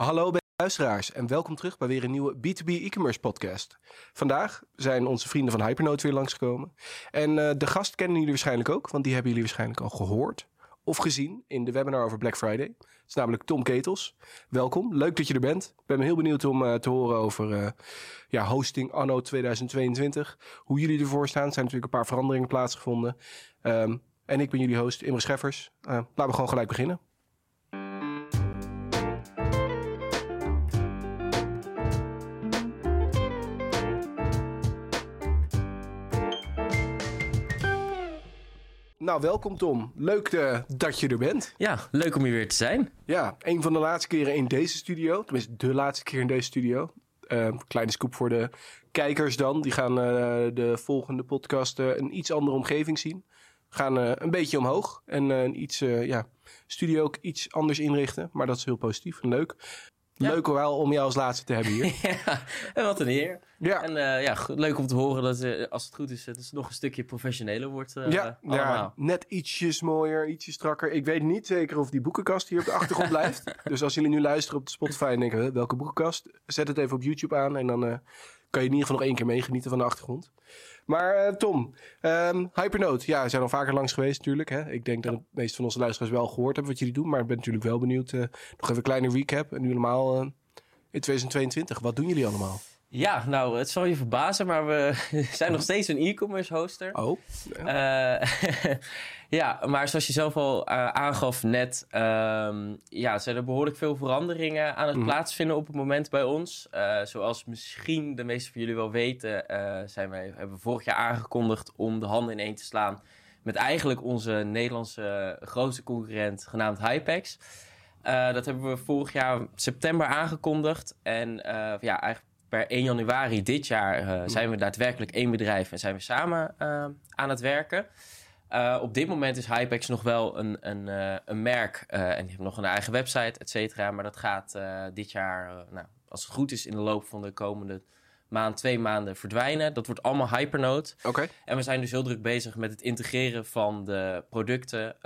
Hallo beste luisteraars en welkom terug bij weer een nieuwe B2B e-commerce podcast. Vandaag zijn onze vrienden van Hypernote weer langsgekomen. En uh, de gast kennen jullie waarschijnlijk ook, want die hebben jullie waarschijnlijk al gehoord of gezien in de webinar over Black Friday. Het is namelijk Tom Ketels. Welkom, leuk dat je er bent. Ik ben heel benieuwd om uh, te horen over uh, ja, hosting anno 2022. Hoe jullie ervoor staan. Er zijn natuurlijk een paar veranderingen plaatsgevonden. Um, en ik ben jullie host Imre Scheffers. laten we gewoon gelijk beginnen. Nou, welkom Tom. Leuk uh, dat je er bent. Ja, leuk om hier weer te zijn. Ja, een van de laatste keren in deze studio. Tenminste, de laatste keer in deze studio. Uh, kleine scoop voor de kijkers dan. Die gaan uh, de volgende podcast een iets andere omgeving zien. Gaan een beetje omhoog. En een iets, ja, studio ook iets anders inrichten. Maar dat is heel positief en leuk. Ja. Leuk wel om jou als laatste te hebben hier. ja, en wat een eer. Ja. En uh, ja, leuk om te horen dat uh, als het goed is, het is nog een stukje professioneler wordt. Uh, ja, ja, net ietsjes mooier, ietsjes strakker. Ik weet niet zeker of die boekenkast hier op de achtergrond blijft. Dus als jullie nu luisteren op de Spotify en denken, welke boekenkast? Zet het even op YouTube aan en dan kan je in ieder geval nog één keer meegenieten van de achtergrond. Maar uh, Tom, um, Hypernote, ja, we zijn al vaker langs geweest natuurlijk. Hè? Ik denk dat de meeste van onze luisteraars wel gehoord hebben wat jullie doen. Maar ik ben natuurlijk wel benieuwd. Uh, nog even een kleine recap. En nu helemaal uh, in 2022. Wat doen jullie allemaal? Ja, nou, het zal je verbazen, maar we zijn nog steeds een e-commerce hoster. Oh. Ja. Uh, ja, maar zoals je zelf al uh, aangaf net, um, ja, zijn er behoorlijk veel veranderingen aan het mm. plaatsvinden op het moment bij ons. Uh, zoals misschien de meesten van jullie wel weten, zijn wij, hebben we vorig jaar aangekondigd om de handen ineen te slaan met eigenlijk onze Nederlandse grootste concurrent genaamd Hypex. dat hebben we vorig jaar september aangekondigd. En ja, eigenlijk per 1 januari dit jaar uh, zijn we daadwerkelijk één bedrijf en zijn we samen uh, aan het werken. Uh, op dit moment is Hypex nog wel een, een, een merk en die heeft nog een eigen website, et cetera. Maar dat gaat dit jaar, nou, als het goed is, in de loop van de komende maand, twee maanden verdwijnen. Dat wordt allemaal Hypernote. Oké. En we zijn dus heel druk bezig met het integreren van de producten.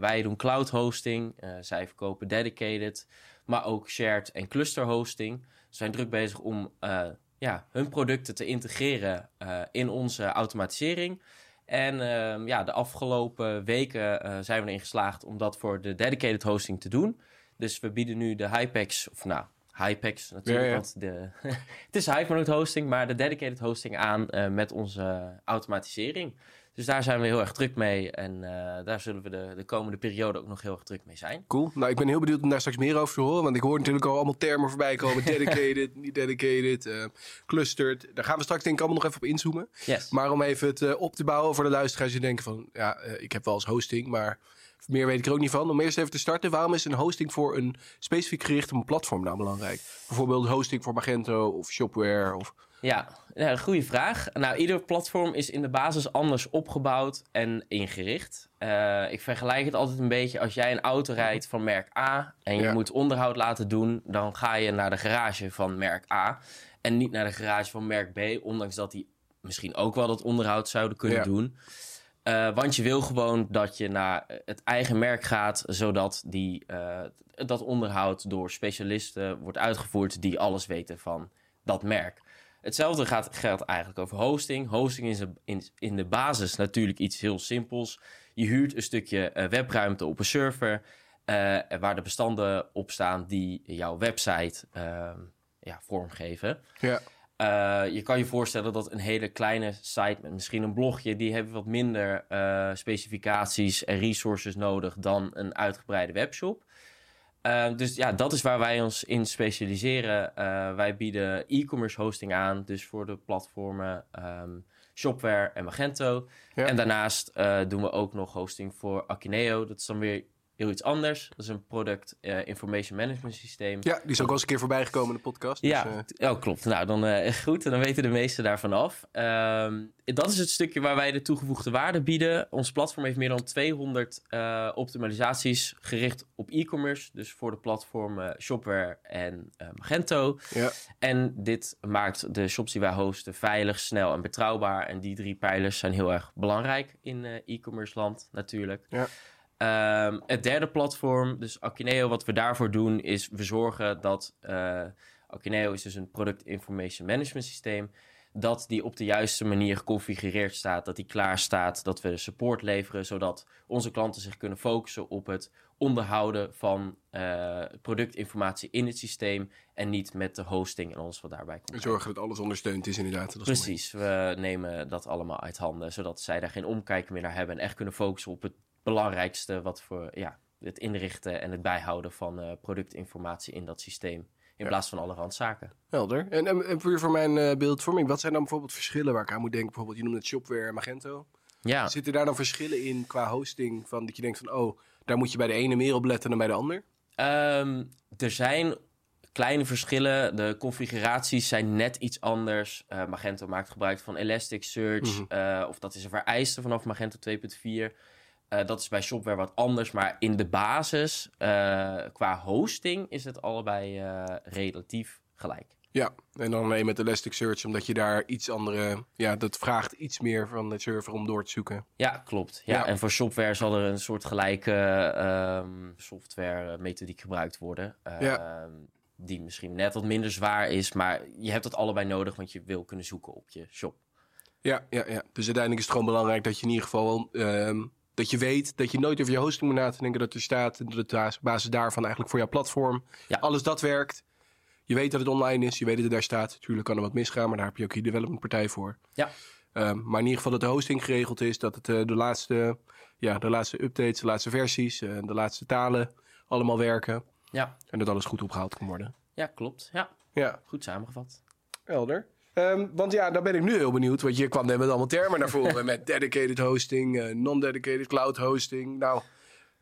wij doen cloud hosting, zij verkopen dedicated, maar ook shared en cluster hosting zijn druk bezig om uh, ja, hun producten te integreren uh, in onze automatisering. En uh, ja, de afgelopen weken uh, zijn we erin geslaagd om dat voor de dedicated hosting te doen. Dus we bieden nu de Hypex, of nou, Hypex natuurlijk, ja, ja. want de, het is Hypernote hosting, maar de dedicated hosting aan met onze automatisering. Dus daar zijn we heel erg druk mee. En uh, daar zullen we de, de komende periode ook nog heel erg druk mee zijn. Cool. Nou, ik ben heel benieuwd om daar straks meer over te horen. Want ik hoor natuurlijk al allemaal termen voorbij komen. Dedicated, niet dedicated, uh, clustered. Daar gaan we straks denk ik allemaal nog even op inzoomen. Yes. Maar om even het uh, op te bouwen voor de luisteraars die denken van... Ja, ik heb wel eens hosting, maar meer weet ik er ook niet van. Om eerst even te starten, waarom is een hosting voor een specifiek gericht op een platform nou belangrijk? Bijvoorbeeld hosting voor Magento of Shopware of... Ja, ja goede vraag. Nou, ieder platform is in de basis anders opgebouwd en ingericht. Uh, ik vergelijk het altijd een beetje als jij een auto rijdt van merk A en je ja. moet onderhoud laten doen, dan ga je naar de garage van merk A en niet naar de garage van merk B, ondanks dat die misschien ook wel dat onderhoud zouden kunnen ja. doen. Uh, want je wil gewoon dat je naar het eigen merk gaat, zodat die, uh, dat onderhoud door specialisten wordt uitgevoerd die alles weten van dat merk. Hetzelfde gaat, geldt eigenlijk over hosting. Hosting is in, in de basis natuurlijk iets heel simpels. Je huurt een stukje uh, webruimte op een server waar de bestanden op staan die jouw website ja, vormgeven. Ja. Uh, je kan je voorstellen dat een hele kleine site met misschien een blogje, die hebben wat minder specificaties en resources nodig dan een uitgebreide webshop. Uh, dus ja, dat is waar wij ons in specialiseren. wij bieden e-commerce hosting aan, dus voor de platformen um, Shopware en Magento. Ja. En daarnaast doen we ook nog hosting voor Akineo. Dat is dan weer heel iets anders. Dat is een product uh, information management systeem. Ja, die is ook al eens een keer voorbij gekomen in de podcast. Dus, ja, uh... oh, klopt. Nou, dan uh, goed. Dan weten de meesten daarvan af. Um, dat is het stukje waar wij de toegevoegde waarde bieden. Ons platform heeft meer dan 200 optimalisaties gericht op e-commerce. Dus voor de platformen Shopware en Magento. Ja. En dit maakt de shops die wij hosten veilig, snel en betrouwbaar. En die drie pijlers zijn heel erg belangrijk in e-commerce land natuurlijk. Ja. Ehm, het derde platform, dus Akineo, wat we daarvoor doen, is we zorgen dat uh, Akineo is dus een product information management systeem, dat die op de juiste manier geconfigureerd staat, dat die klaar staat, dat we support leveren, zodat onze klanten zich kunnen focussen op het onderhouden van uh, productinformatie in het systeem en niet met de hosting en alles wat daarbij komt. En zorgen dat alles ondersteund is inderdaad. Dat Precies, we nemen dat allemaal uit handen, zodat zij daar geen omkijken meer naar hebben en echt kunnen focussen op het belangrijkste wat voor ja, het inrichten en het bijhouden van uh, productinformatie in dat systeem. In plaats van alle randzaken. Helder. En, en, en puur voor mijn uh, beeldvorming, wat zijn dan bijvoorbeeld verschillen waar ik aan moet denken? Bijvoorbeeld, je noemt het Shopware en Magento. Ja. Zitten daar dan verschillen in qua hosting? Van dat je denkt van, oh, daar moet je bij de ene meer op letten dan bij de ander? Um, er zijn kleine verschillen. De configuraties zijn net iets anders. Uh, Magento maakt gebruik van Elasticsearch. Mm -hmm. uh, of dat is een vereiste vanaf Magento 2.4. Uh, dat is bij Shopware wat anders, maar in de basis, uh, qua hosting, is het allebei uh, relatief gelijk. Ja, en dan alleen met Elasticsearch, omdat je daar iets andere... Ja, dat vraagt iets meer van de server om door te zoeken. Ja, klopt. Ja, ja. En voor Shopware zal er een soort gelijke um, software methodiek gebruikt worden. ja. Die misschien net wat minder zwaar is, maar je hebt het allebei nodig, want je wil kunnen zoeken op je shop. Ja, ja, ja. dus uiteindelijk is het gewoon belangrijk dat je in ieder geval... Um, dat je weet dat je nooit over je hosting moet na te denken. Dat er staat en dat het op basis daarvan eigenlijk voor jouw platform. Ja. Alles dat werkt. Je weet dat het online is. Je weet dat het daar staat. Natuurlijk kan er wat misgaan, maar daar heb je ook je development partij voor. Ja. Um, maar in ieder geval dat de hosting geregeld is. Dat het uh, de, laatste, ja, de laatste updates, de laatste versies, uh, de laatste talen allemaal werken. Ja. En dat alles goed opgehaald kan worden. Ja, klopt. Ja. Ja. Goed samengevat. Helder. Um, want ja, daar ben ik nu heel benieuwd. Want je kwam net met allemaal termen naar voren. met dedicated hosting, uh, non-dedicated cloud hosting. Nou,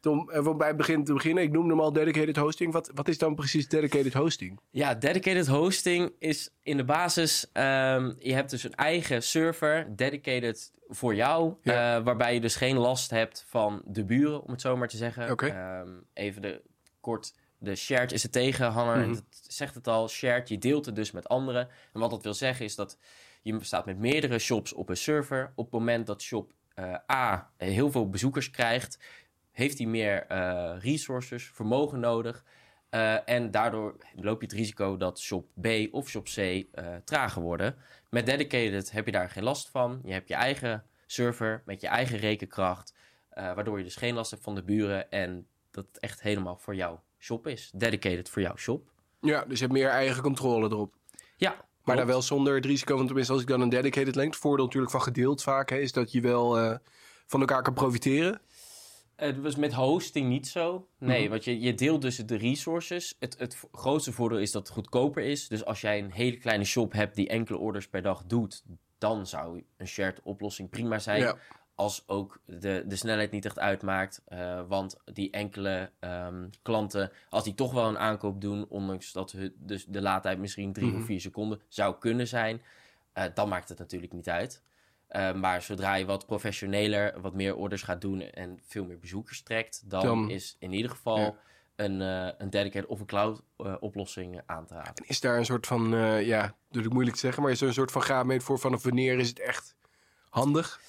Tom, even bij het begin te beginnen. Ik noemde hem al dedicated hosting. Wat, wat is dan precies dedicated hosting? Ja, dedicated hosting is in de basis... Um, je hebt dus een eigen server, dedicated voor jou. Ja. Uh, waarbij je dus geen last hebt van de buren, om het zo maar te zeggen. Um, even de, kort de shared is het tegenhanger. Mhm. Dat zegt het al. Shared, je deelt het dus met anderen. En wat dat wil zeggen is dat je staat met meerdere shops op een server. Op het moment dat shop uh, A heel veel bezoekers krijgt, heeft hij meer uh, resources, vermogen nodig. Uh, en daardoor loop je het risico dat shop B of shop C trager worden. Met dedicated heb je daar geen last van. Je hebt je eigen server met je eigen rekenkracht. waardoor je dus geen last hebt van de buren. En dat het echt helemaal voor jou shop is. Dedicated voor jouw shop. Ja, dus je hebt meer eigen controle erop. Ja. Maar dan wel zonder het risico, want tenminste als ik dan een dedicated link... het voordeel natuurlijk van gedeeld vaak hè, is dat je wel uh, van elkaar kan profiteren. Het was met hosting niet zo. Nee, Mhm. want je, je deelt dus de resources. Het, het grootste voordeel is dat het goedkoper is. Dus als jij een hele kleine shop hebt die enkele orders per dag doet... dan zou een shared oplossing prima zijn. Ja. Als ook de, de snelheid niet echt uitmaakt. Eh, want die enkele ehm, klanten, als die toch wel een aankoop doen, ondanks dat hun, dus de laadtijd misschien drie Mhm. of vier seconden zou kunnen zijn, eh, dan maakt het natuurlijk niet uit. Eh, maar zodra je wat professioneler, wat meer orders gaat doen en veel meer bezoekers trekt, dan, Dan- is in ieder geval Ja. een, een dedicated of een cloud oplossing aan te raden. Is daar een soort van, ja, natuurlijk moeilijk te zeggen... maar is er een soort van graadmeter voor vanaf wanneer is het echt handig?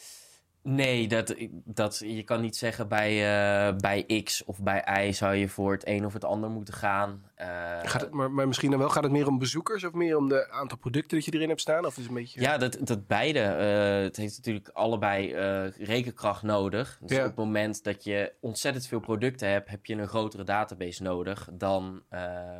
Nee, dat, dat, je kan niet zeggen bij, uh, bij X of bij Y zou je voor het een of het ander moeten gaan. Uh, Gaat het, maar, maar misschien dan wel, gaat het meer om bezoekers... of meer om de aantal producten dat je erin hebt staan? Of is het een beetje... Ja, dat, dat beide. Uh, het heeft natuurlijk allebei rekenkracht nodig. Dus Ja. op het moment dat je ontzettend veel producten hebt... heb je een grotere database nodig dan...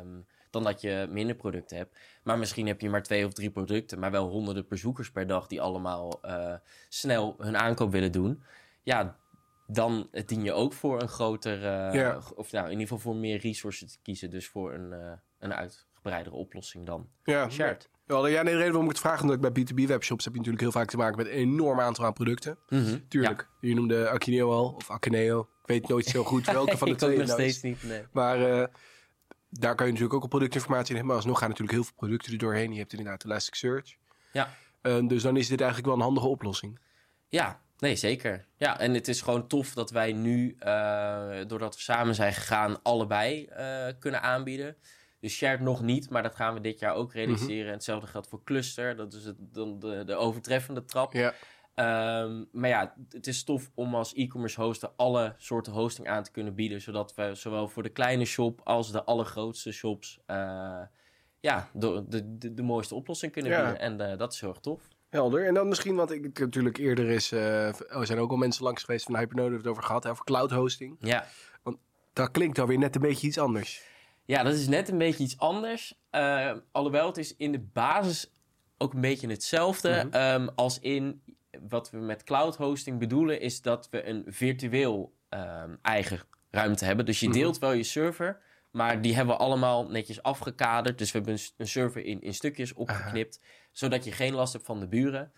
Um, dan dat je minder producten hebt. Maar misschien heb je maar twee of drie producten, maar wel honderden bezoekers per dag die allemaal uh, snel hun aankoop willen doen. Ja, dan dien je ook voor een groter, uh, Ja. of nou in ieder geval voor meer resources te kiezen. Dus voor een, uh, een uitgebreidere oplossing dan ja. shared. Ja, ja, nee, de reden waarom ik het vraag, omdat ik bij B2B webshops heb je natuurlijk heel vaak te maken met een enorm aantal aan producten. Mm -hmm. Tuurlijk, je noemde Akineo al, of Akineo. Ik weet nooit zo goed welke van de ik twee het nog nou steeds niet, nee. Maar daar kan je natuurlijk ook op productinformatie in hebben. Maar alsnog gaan natuurlijk heel veel producten er doorheen. Je hebt inderdaad Elasticsearch. Ja. Uh, dus dan is dit eigenlijk wel een handige oplossing. Ja, nee, zeker. Ja, en het is gewoon tof dat wij nu, uh, doordat we samen zijn gegaan, allebei uh, kunnen aanbieden. Dus shared nog niet, maar dat gaan we dit jaar ook realiseren. Mm -hmm. Hetzelfde geldt voor cluster. Dat is het, dan de, de overtreffende trap. Ja. Ehm, maar ja, het is tof om als e-commerce hoster alle soorten hosting aan te kunnen bieden. Zodat we zowel voor de kleine shop als de allergrootste shops uh, ja, de, de, de, mooiste oplossing kunnen bieden. En uh, dat is heel erg tof. Helder. En dan misschien, wat ik natuurlijk eerder is, uh, er zijn ook al mensen langs geweest van Hypernode het over gehad, over cloud hosting. Ja. Want dat klinkt alweer net een beetje iets anders. Ja, dat is net een beetje iets anders. alhoewel het is in de basis ook een beetje hetzelfde. Mm -hmm. um, als in wat we met cloud hosting bedoelen, is dat we een virtueel um, eigen ruimte hebben. Dus je Mhm. deelt wel je server, maar die hebben we allemaal netjes afgekaderd. Dus we hebben een, server in, in stukjes opgeknipt, zodat je geen last hebt van de buren.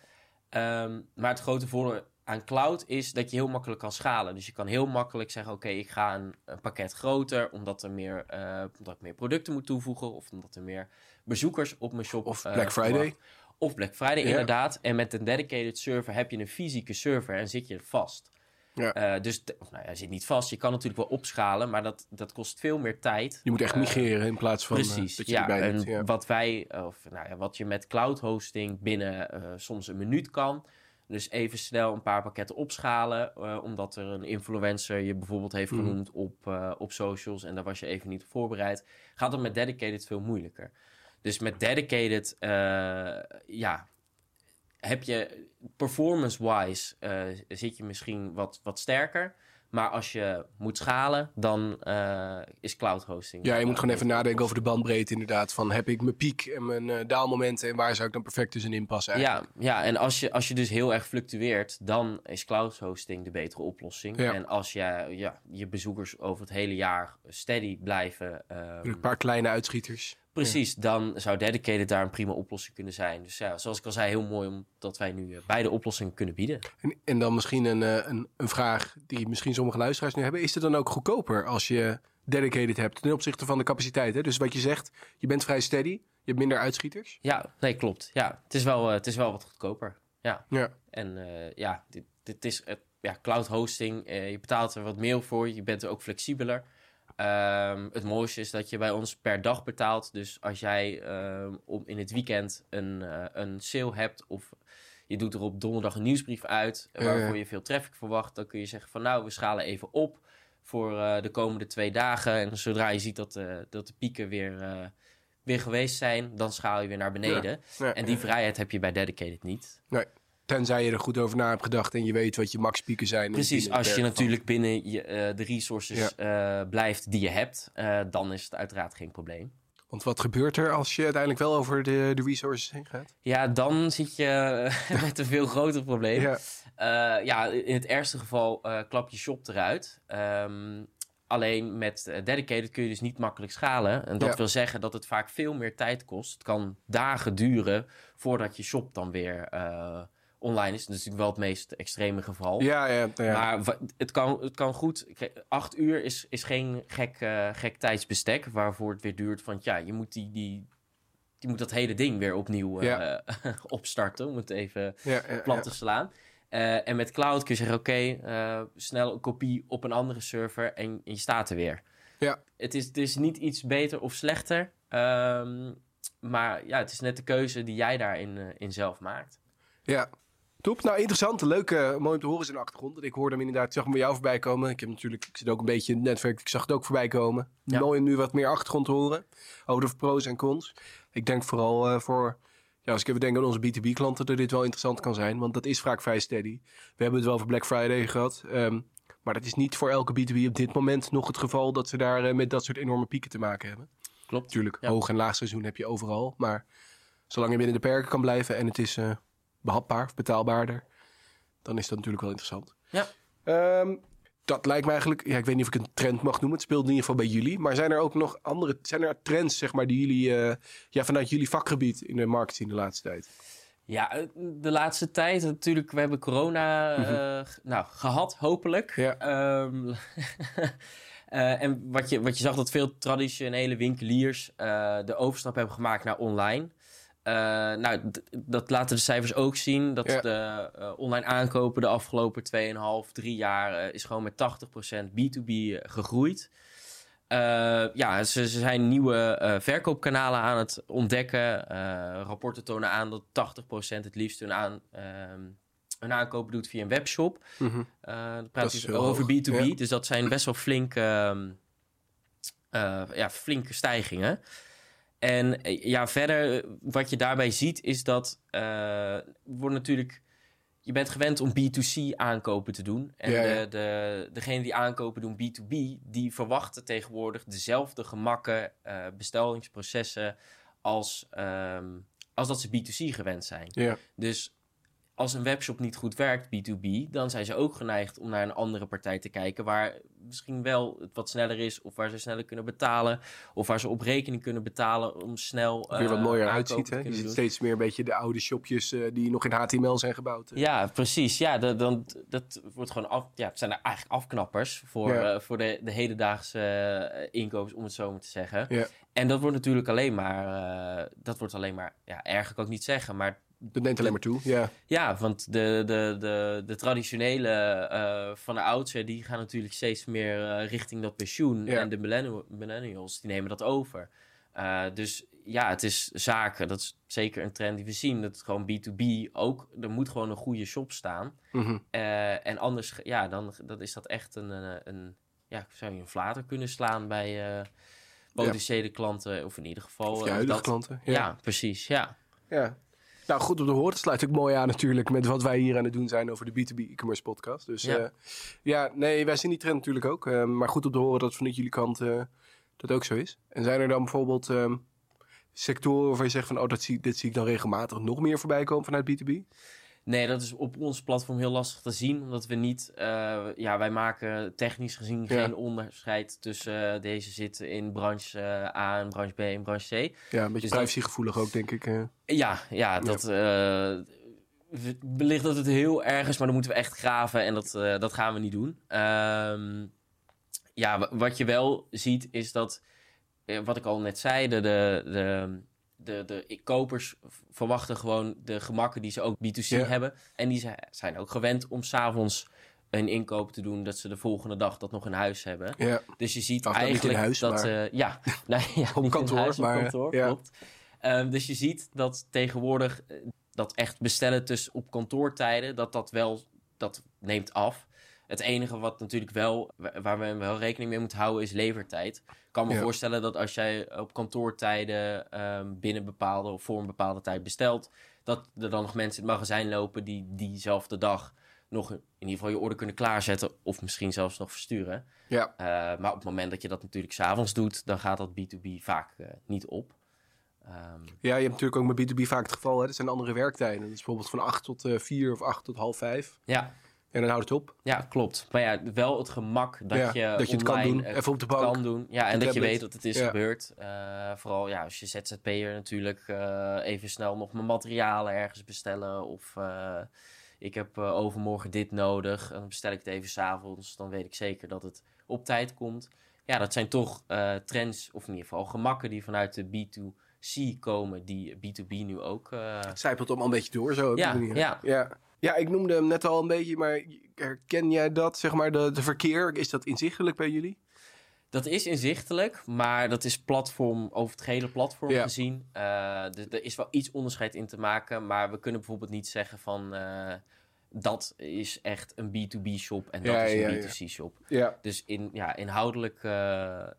Ehm, maar het grote voordeel aan cloud is dat je heel makkelijk kan schalen. Dus je kan heel makkelijk zeggen: Oké, ik ga een, een pakket groter, omdat, er meer, eh, omdat ik meer producten moet toevoegen, of omdat er meer bezoekers op mijn shop Of eh, Black Friday. Of Black Friday, Ja. inderdaad. En met een dedicated server heb je een fysieke server en zit je vast. Ja. Eh, dus, nou ja, zit niet vast. Je kan natuurlijk wel opschalen, maar dat, dat kost veel meer tijd. Je moet echt Eh, migreren in plaats van eh, Precies, dat je ja. erbij En. Ja. wat wij, of nou ja, wat je met cloud hosting binnen soms een minuut kan. Dus even snel een paar pakketten opschalen, omdat er een influencer je bijvoorbeeld heeft Mhm. genoemd op, op socials en daar was je even niet op voorbereid. Gaat het met dedicated veel moeilijker. Dus met dedicated, eh, ja, heb je performance-wise eh, zit je misschien wat, wat sterker. Maar als je moet schalen, dan eh, is cloud hosting. Ja, je moet gewoon even nadenken over de bandbreedte inderdaad. Van heb ik mijn piek en mijn eh, daalmomenten en waar zou ik dan perfect tussenin passen eigenlijk? Ja, ja, en als je, als je dus heel erg fluctueert, dan is cloud hosting de betere oplossing. Ja. En als je, ja, je bezoekers over het hele jaar steady blijven, ehm, Een paar kleine uitschieters. Precies, dan zou dedicated daar een prima oplossing kunnen zijn. Dus ja, zoals ik al zei, heel mooi omdat wij nu eh, beide oplossingen kunnen bieden. En, en dan misschien een, eh, een, een vraag die misschien sommige luisteraars nu hebben. Is het dan ook goedkoper als je dedicated hebt ten opzichte van de capaciteit? Hè? Dus wat je zegt, je bent vrij steady, je hebt minder uitschieters. Ja, nee, klopt. Ja, het is wel, eh, het is wel wat goedkoper. Ja. Ja. En ja, dit, dit is ja, cloud hosting. je betaalt er wat meer voor. Je bent er ook flexibeler. Ehm, het mooiste is dat je bij ons per dag betaalt. Dus als jij ehm, om in het weekend een, eh, een sale hebt of je doet er op donderdag een nieuwsbrief uit waarvoor je veel traffic verwacht, dan kun je zeggen van nou, we schalen even op voor eh, de komende twee dagen. En zodra je ziet dat, eh, dat de pieken weer, weer geweest zijn, dan schaal je weer naar beneden. Ja, En die vrijheid heb je bij Dedicated niet. Tenzij je er goed over na hebt gedacht en je weet wat je max pieken zijn. Precies, als je natuurlijk binnen je, eh, de resources eh, blijft die je hebt, eh, dan is het uiteraard geen probleem. Want wat gebeurt er als je uiteindelijk wel over de, de resources heen gaat? Ja, dan zit je met een veel groter probleem. Ja. Ja, in het ergste geval klap je shop eruit. Ehm, alleen met dedicated kun je dus niet makkelijk schalen. En dat Ja. wil zeggen dat het vaak veel meer tijd kost. Het kan dagen duren voordat je shop dan weer online is. Dat is natuurlijk wel het meest extreme geval. Ja, ja, ja. Maar het kan, het kan goed. Acht uur is, is geen gek, eh, gek tijdsbestek waarvoor het weer duurt. Want ja, je moet, die, die, je moet dat hele ding weer opnieuw eh, Ja. opstarten. Om het even ja, plat te slaan. Eh, en met cloud kun je zeggen, oké, snel een kopie op een andere server en je staat er weer. Ja. Het is, het is niet iets beter of slechter. ehm, maar ja, het is net de keuze die jij daarin in zelf maakt. Ja. Top. Nou, interessant. Leuk. eh, mooi om te horen in de achtergrond. Ik hoorde hem inderdaad, ik zag hem bij jou voorbij komen. Ik heb natuurlijk, ik zit ook een beetje in het netwerk. Ik zag het ook voorbij komen. Ja. Mooi om nu wat meer achtergrond te horen. Over de pro's en cons. Ik denk vooral eh, voor, ja, als ik even denk aan onze B2B-klanten, dat dit wel interessant kan zijn. Want dat is vaak vrij steady. We hebben het wel voor Black Friday gehad. ehm, maar dat is niet voor elke B2B op dit moment nog het geval dat ze daar eh, met dat soort enorme pieken te maken hebben. Klopt. Natuurlijk, Ja. hoog- en laagseizoen heb je overal. Maar zolang je binnen de perken kan blijven en het is eh, behapbaar of betaalbaarder, dan is dat natuurlijk wel interessant. Ja. Ehm, dat lijkt me eigenlijk, ja, ik weet niet of ik een trend mag noemen. Het speelt in ieder geval bij jullie. Maar zijn er ook nog andere, zijn er trends, zeg maar, die jullie, eh, ja, vanuit jullie vakgebied in de markt zien de laatste tijd? Ja, eh, de laatste tijd natuurlijk, we hebben corona eh, g- nou, gehad, hopelijk. Ja. Ehm, eh, en wat je, wat je zag, dat veel traditionele winkeliers de overstap hebben gemaakt naar online. Eh, nou, dat laten de cijfers ook zien. Dat Ja. de eh, online aankopen de afgelopen 2,5, 3 jaar eh, is gewoon met 80% B2B gegroeid. Ja, ze, ze zijn nieuwe verkoopkanalen aan het ontdekken. Rapporten tonen aan dat 80% het liefst hun, aan, ehm, een aankoop doet via een webshop. Mhm. Dat praat heel over hoog, B2B. ja. Dus dat zijn best wel flinke, ehm, eh, ja, flinke stijgingen. En eh, ja, verder, eh, wat je daarbij ziet, is dat eh, wordt natuurlijk. Je bent gewend om B2C aankopen te doen. En Ja, ja. De, de, degene die aankopen doen B2B, die verwachten tegenwoordig dezelfde gemakken, bestellingsprocessen als, ehm, als dat ze B2C gewend zijn. Ja. Dus als een webshop niet goed werkt, B2B, dan zijn ze ook geneigd om naar een andere partij te kijken waar misschien wel het wat sneller is, of waar ze sneller kunnen betalen, of waar ze op rekening kunnen betalen om snel. Weer wat eh, mooier uitziet. Hè? Je ziet steeds meer een beetje de oude shopjes eh, die nog in HTML zijn gebouwd. eh. Ja, precies. Ja, dat, dan, dat wordt gewoon af. Ja, het zijn er eigenlijk afknappers voor, Ja. voor de, de hedendaagse inkopers, om het zo maar te zeggen. Ja. En dat wordt natuurlijk alleen maar. dat wordt alleen maar. Ja, erg kan ik niet zeggen, maar Dat neemt alleen maar toe. Ja. Ja, want de, de, de, de traditionele eh, van de oudsher, die gaan natuurlijk steeds meer eh, richting dat pensioen. Ja. En de millennial- millennials, die nemen dat over. Eh, dus ja, het is zaken. Dat is zeker een trend die we zien. Dat gewoon B2B ook, er moet gewoon een goede shop staan. Mhm. Eh, en anders, ja, dan, dan is dat echt een, een, een ja, zou je een flater kunnen slaan bij eh, potentiële klanten. Of in ieder geval. Of je huidige dat, klanten. ja. precies, ja. Ja. Nou, goed op de hoort. Sluit ook mooi aan natuurlijk met wat wij hier aan het doen zijn over de B2B e-commerce podcast. Dus Ja. ja, ja nee, wij zien die trend natuurlijk ook. Eh, maar goed op de horen dat vanuit jullie kant eh, dat ook zo is. En zijn er dan bijvoorbeeld ehm, sectoren waarvan je zegt van... oh, dat zie, dit zie ik dan regelmatig nog meer voorbij komen vanuit B2B? Nee, dat is op ons platform heel lastig te zien. Omdat we niet... eh, ja, wij maken technisch gezien Ja. geen onderscheid tussen eh, deze zitten in branche eh, A en branche B en branche C. Ja, een beetje Dus dat- privacygevoelig ook, denk ik. Ja, ja, dat... wellicht dat het heel erg is, maar dan moeten we echt graven. En dat, dat gaan we niet doen. Ehm, ja, wa- wat je wel ziet is dat... wat ik al net zei, de... de, de de, de kopers verwachten gewoon de gemakken die ze ook B2C Ja. hebben. En die zijn- zijn ook gewend om s'avonds een inkoop te doen... dat ze de volgende dag dat nog in huis hebben. ja, Dus je ziet eigenlijk huis, dat... maar- eh, ja, nee, ja, Op in kantoor, huis, op maar, kantoor, ja. klopt. Ehm, dus je ziet dat tegenwoordig eh, dat echt bestellen tussen op kantoortijden... dat dat wel dat neemt af. Het enige wat natuurlijk wel... wa- waar we wel rekening mee moeten houden is levertijd. Ik kan me Ja. voorstellen dat als jij op kantoortijden... ehm, binnen bepaalde of voor een bepaalde tijd bestelt... dat er dan nog mensen in het magazijn lopen... die diezelfde dag nog in ieder geval je order kunnen klaarzetten... of misschien zelfs nog versturen. ja. Uh, maar op het moment dat je dat natuurlijk s'avonds doet, dan gaat dat B2B vaak uh, niet op. Um, ja, je hebt natuurlijk ook met B2B vaak het geval, hè, dat zijn andere werktijden. Dat is bijvoorbeeld van 8 tot uh, 4 of 8 tot half 5. Ja. En dan houdt het op. Ja, klopt. Maar ja, wel het gemak dat ja, je dat je het kan doen, even op de bank. kan doen. Ja, en dat je weet dat het is ja. gebeurd. Uh, vooral ja, als je ZZP'er natuurlijk uh, even snel nog mijn materialen ergens bestellen of uh, ik heb overmorgen dit nodig. En dan bestel ik het even s'avonds. Dan weet ik zeker dat het op tijd komt. Ja, dat zijn toch trends, of in ieder geval gemakken die vanuit de B2C komen, die B2B nu ook. Uh... Zijpelt allemaal een beetje door zo. op Ja, die manier. ja. ja. Ja, ik noemde hem net al een beetje, maar herken jij dat, zeg maar, de, de verkeer? Is dat inzichtelijk bij jullie? Dat is inzichtelijk, maar dat is platform, over het gehele platform Ja. gezien. Uh, dus er is wel iets onderscheid in te maken, maar we kunnen bijvoorbeeld niet zeggen van uh, dat is echt een B2B shop en dat Ja, is een ja, ja. B2C shop. Dus in, ja, inhoudelijk uh,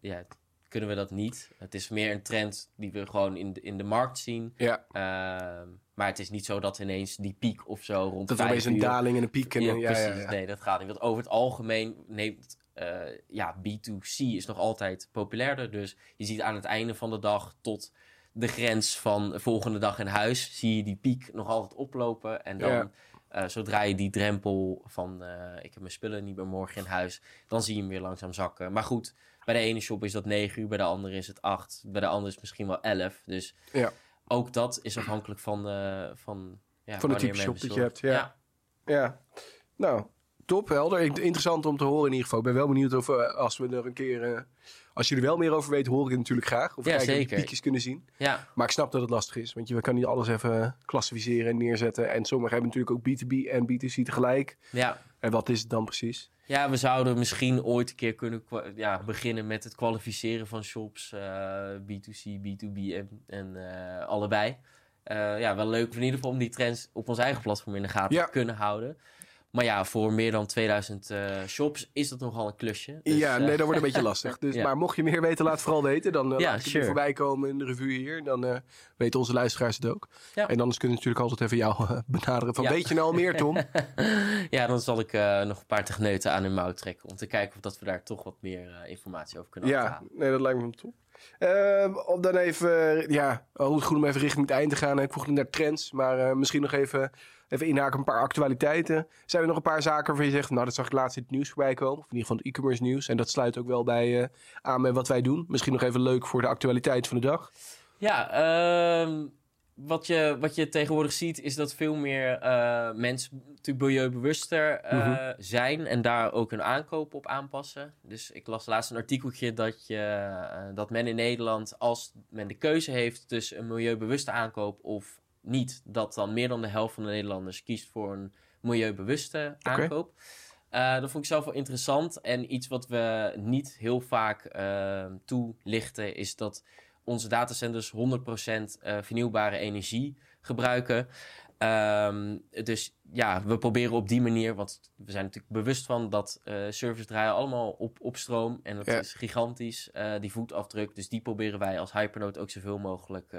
ja, kunnen we dat niet. Het is meer een trend die we gewoon in de, in de markt zien. Ja. Maar het is niet zo dat ineens die piek of zo rond Dat er opeens een daling en een piek. En ja, ja, precies. ja. Nee, dat gaat niet. Want over het algemeen neemt uh, ja, B2C is nog altijd populairder. Dus je ziet aan het einde van de dag tot de grens van de volgende dag in huis... zie je die piek nog altijd oplopen. En dan, uh, zodra je die drempel van... Uh, ik heb mijn spullen niet meer morgen in huis... dan zie je hem weer langzaam zakken. Maar goed, bij de ene shop is dat 9 uur, bij de andere is het 8. Bij de andere is het misschien wel 11. Dus Ja. Ook dat is afhankelijk van... Uh, van ja, Van de type shop dat je hebt, ja. Ja. Nou, top, helder. Interessant om te horen in ieder geval. Ik ben wel benieuwd of eh, als we er een keer... eh, als je er wel meer over weet, hoor ik het natuurlijk graag. Of Ja, kijken of piekjes kunnen zien. ja. Maar ik snap dat het lastig is. Want je kan niet alles even klassificeren en neerzetten. En sommigen hebben natuurlijk ook B2B en B2C tegelijk. ja. En wat is het dan precies? Ja, we zouden misschien ooit een keer kunnen ja, beginnen met het kwalificeren van shops. eh, B2C, B2B en, en eh, allebei. ja, wel leuk in ieder geval om die trends op ons eigen platform in de gaten te kunnen houden. Maar ja, voor meer dan 2000 uh, eh, shops is dat nogal een klusje. Dus, ja, nee, dat wordt een beetje lastig. Dus, Maar mocht je meer weten, laat vooral weten. Dan uh, ja, laat je voorbij komen in de revue hier. Dan uh, weten onze luisteraars het ook. Ja. En anders kunnen we natuurlijk altijd even jou benaderen. Van, weet je nou al meer, Tom? ja, dan zal ik nog een paar tegneuten aan hun mouw trekken. Om te kijken of dat we daar toch wat meer informatie over kunnen ja, nee, dat lijkt me top. Uh, om dan even, ja, oh, goed om even richting het eind te gaan. Ik vroeg naar trends, maar misschien nog even even inhaken een paar actualiteiten. Zijn er nog een paar zaken waarvan je zegt, nou dat zag ik laatst in het nieuws voorbij komen. Of in ieder geval het e-commerce nieuws. En dat sluit ook wel bij uh, aan met wat wij doen. Misschien nog even leuk voor de actualiteit van de dag. Ja, uh, wat, je, wat je tegenwoordig ziet is dat veel meer uh, mensen natuurlijk milieubewuster uh, zijn. En daar ook hun aankoop op aanpassen. Dus ik las laatst een artikeltje dat, je, dat men in Nederland, als men de keuze heeft tussen een milieubewuste aankoop of niet dat dan meer dan de helft van de Nederlanders kiest voor een milieubewuste aankoop. Uh, dat vond ik zelf wel interessant. En iets wat we niet heel vaak uh, toelichten is dat onze datacenters 100% uh, vernieuwbare energie gebruiken. Um, dus ja, we proberen op die manier, want we zijn natuurlijk bewust van dat uh, servers draaien allemaal op, op stroom. En dat is gigantisch, uh, die voetafdruk. Dus die proberen wij als Hypernode ook zoveel mogelijk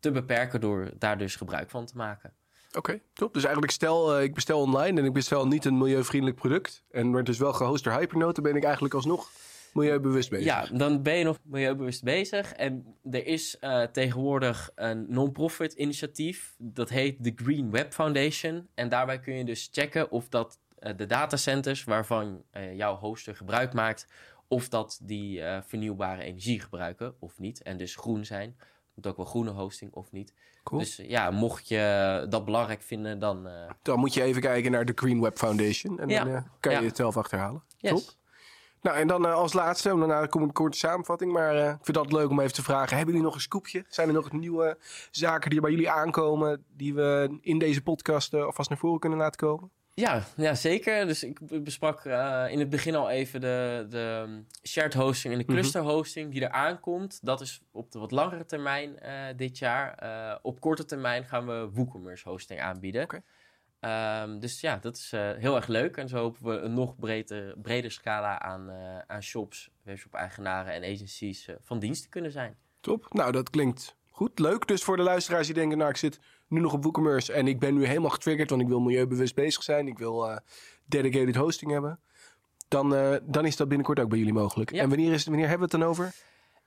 te beperken door daar dus gebruik van te maken. Oké, top. Dus eigenlijk stel, uh, ik bestel online en ik bestel niet een milieuvriendelijk product. En wordt dus wel gehost door Hypernote, dan ben ik eigenlijk alsnog milieubewust bezig. Ja, dan ben je nog milieubewust bezig. En er is uh, tegenwoordig een non-profit initiatief. Dat heet de Green Web Foundation. En daarbij kun je dus checken of dat uh, de datacenters waarvan jouw hoster gebruik maakt... of dat die vernieuwbare energie gebruiken of niet. En dus groen zijn moet ook wel groene hosting of niet. Cool. Dus ja, mocht je dat belangrijk vinden, dan... Uh... Dan moet je even kijken naar de Green Web Foundation. En dan uh, kan je het zelf achterhalen. Yes. Top. Nou, en dan uh, als laatste, daarna komt een korte samenvatting. Maar ik vind dat leuk om even te vragen. Hebben jullie nog een scoopje? Zijn er nog nieuwe zaken die bij jullie aankomen... die we in deze podcast alvast naar voren kunnen laten komen? Ja, ja, zeker. Dus ik besprak uh, in het begin al even de, de shared hosting en de mhm. cluster hosting die er aankomt. Dat is op de wat langere termijn uh, dit jaar. Uh, op korte termijn gaan we WooCommerce hosting aanbieden. Okay. Um, dus ja, dat is heel erg leuk. En zo hopen we een nog breder, breder scala aan, aan shops, webshop-eigenaren en agencies van dienst te kunnen zijn. Top. Nou, dat klinkt goed. Leuk. Dus voor de luisteraars die denken, nou, ik zit nu nog op WooCommerce en ik ben nu helemaal getriggerd, want ik wil milieubewust bezig zijn. Ik wil uh, dedicated hosting hebben. Dan, uh, dan is dat binnenkort ook bij jullie mogelijk. En wanneer, is, wanneer hebben we het dan over?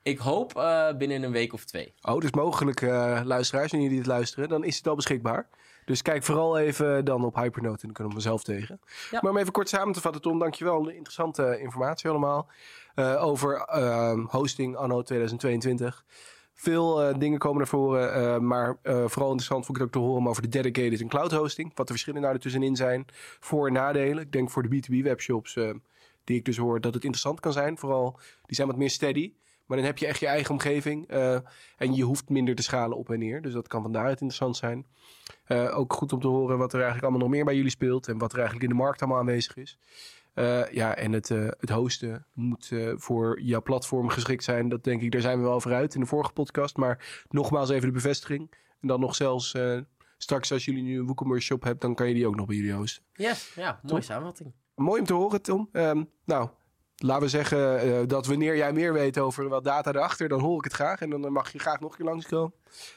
Ik hoop uh, binnen een week of twee. Oh, dus mogelijk luisteraars, wanneer jullie dit luisteren, dan is het al beschikbaar. Dus kijk vooral even dan op Hypernote en dan kunnen we mezelf tegen. Ja. Maar om even kort samen te vatten, Tom, dankjewel. Interessante informatie allemaal over hosting anno 2022. Veel uh, dingen komen naar voren, uh, maar uh, vooral interessant vond ik het ook te horen over de dedicated en cloud hosting. Wat de verschillen daar tussenin zijn, voor- en nadelen. Ik denk voor de B2B webshops, die ik dus hoor, dat het interessant kan zijn. Vooral, die zijn wat meer steady. Maar dan heb je echt je eigen omgeving en je hoeft minder te schalen op en neer. Dus dat kan van daaruit interessant zijn. ook goed om te horen wat er eigenlijk allemaal nog meer bij jullie speelt en wat er eigenlijk in de markt allemaal aanwezig is. Uh, ja, en het, uh, het hosten moet uh, voor jouw platform geschikt zijn. Dat denk ik, daar zijn we wel vooruit in de vorige podcast. Maar nogmaals even de bevestiging. En dan nog zelfs straks als jullie nu een WooCommerce shop hebt, dan kan je die ook nog bij jullie hosten. Yes, ja, mooie samenvatting. Mooi om te horen, Tom. Um, nou, laten we zeggen dat wanneer jij meer weet over wat data erachter, dan hoor ik het graag. En dan mag je graag nog een keer langskomen.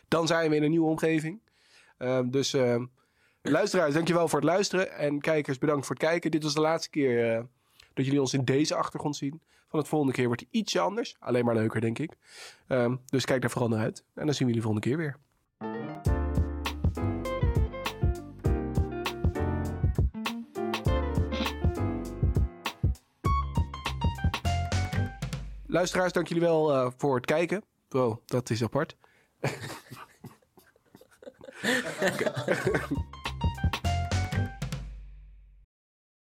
Dan zijn we in een nieuwe omgeving. Um, dus ehm, Luisteraars, dankjewel voor het luisteren. En kijkers, bedankt voor het kijken. Dit was de laatste keer uh, dat jullie ons in deze achtergrond zien. Van het volgende keer wordt het ietsje anders. Alleen maar leuker, denk ik. Um, dus kijk daar vooral naar uit. En dan zien we jullie volgende keer weer. Luisteraars, dank jullie wel uh, voor het kijken. Wow, dat is apart.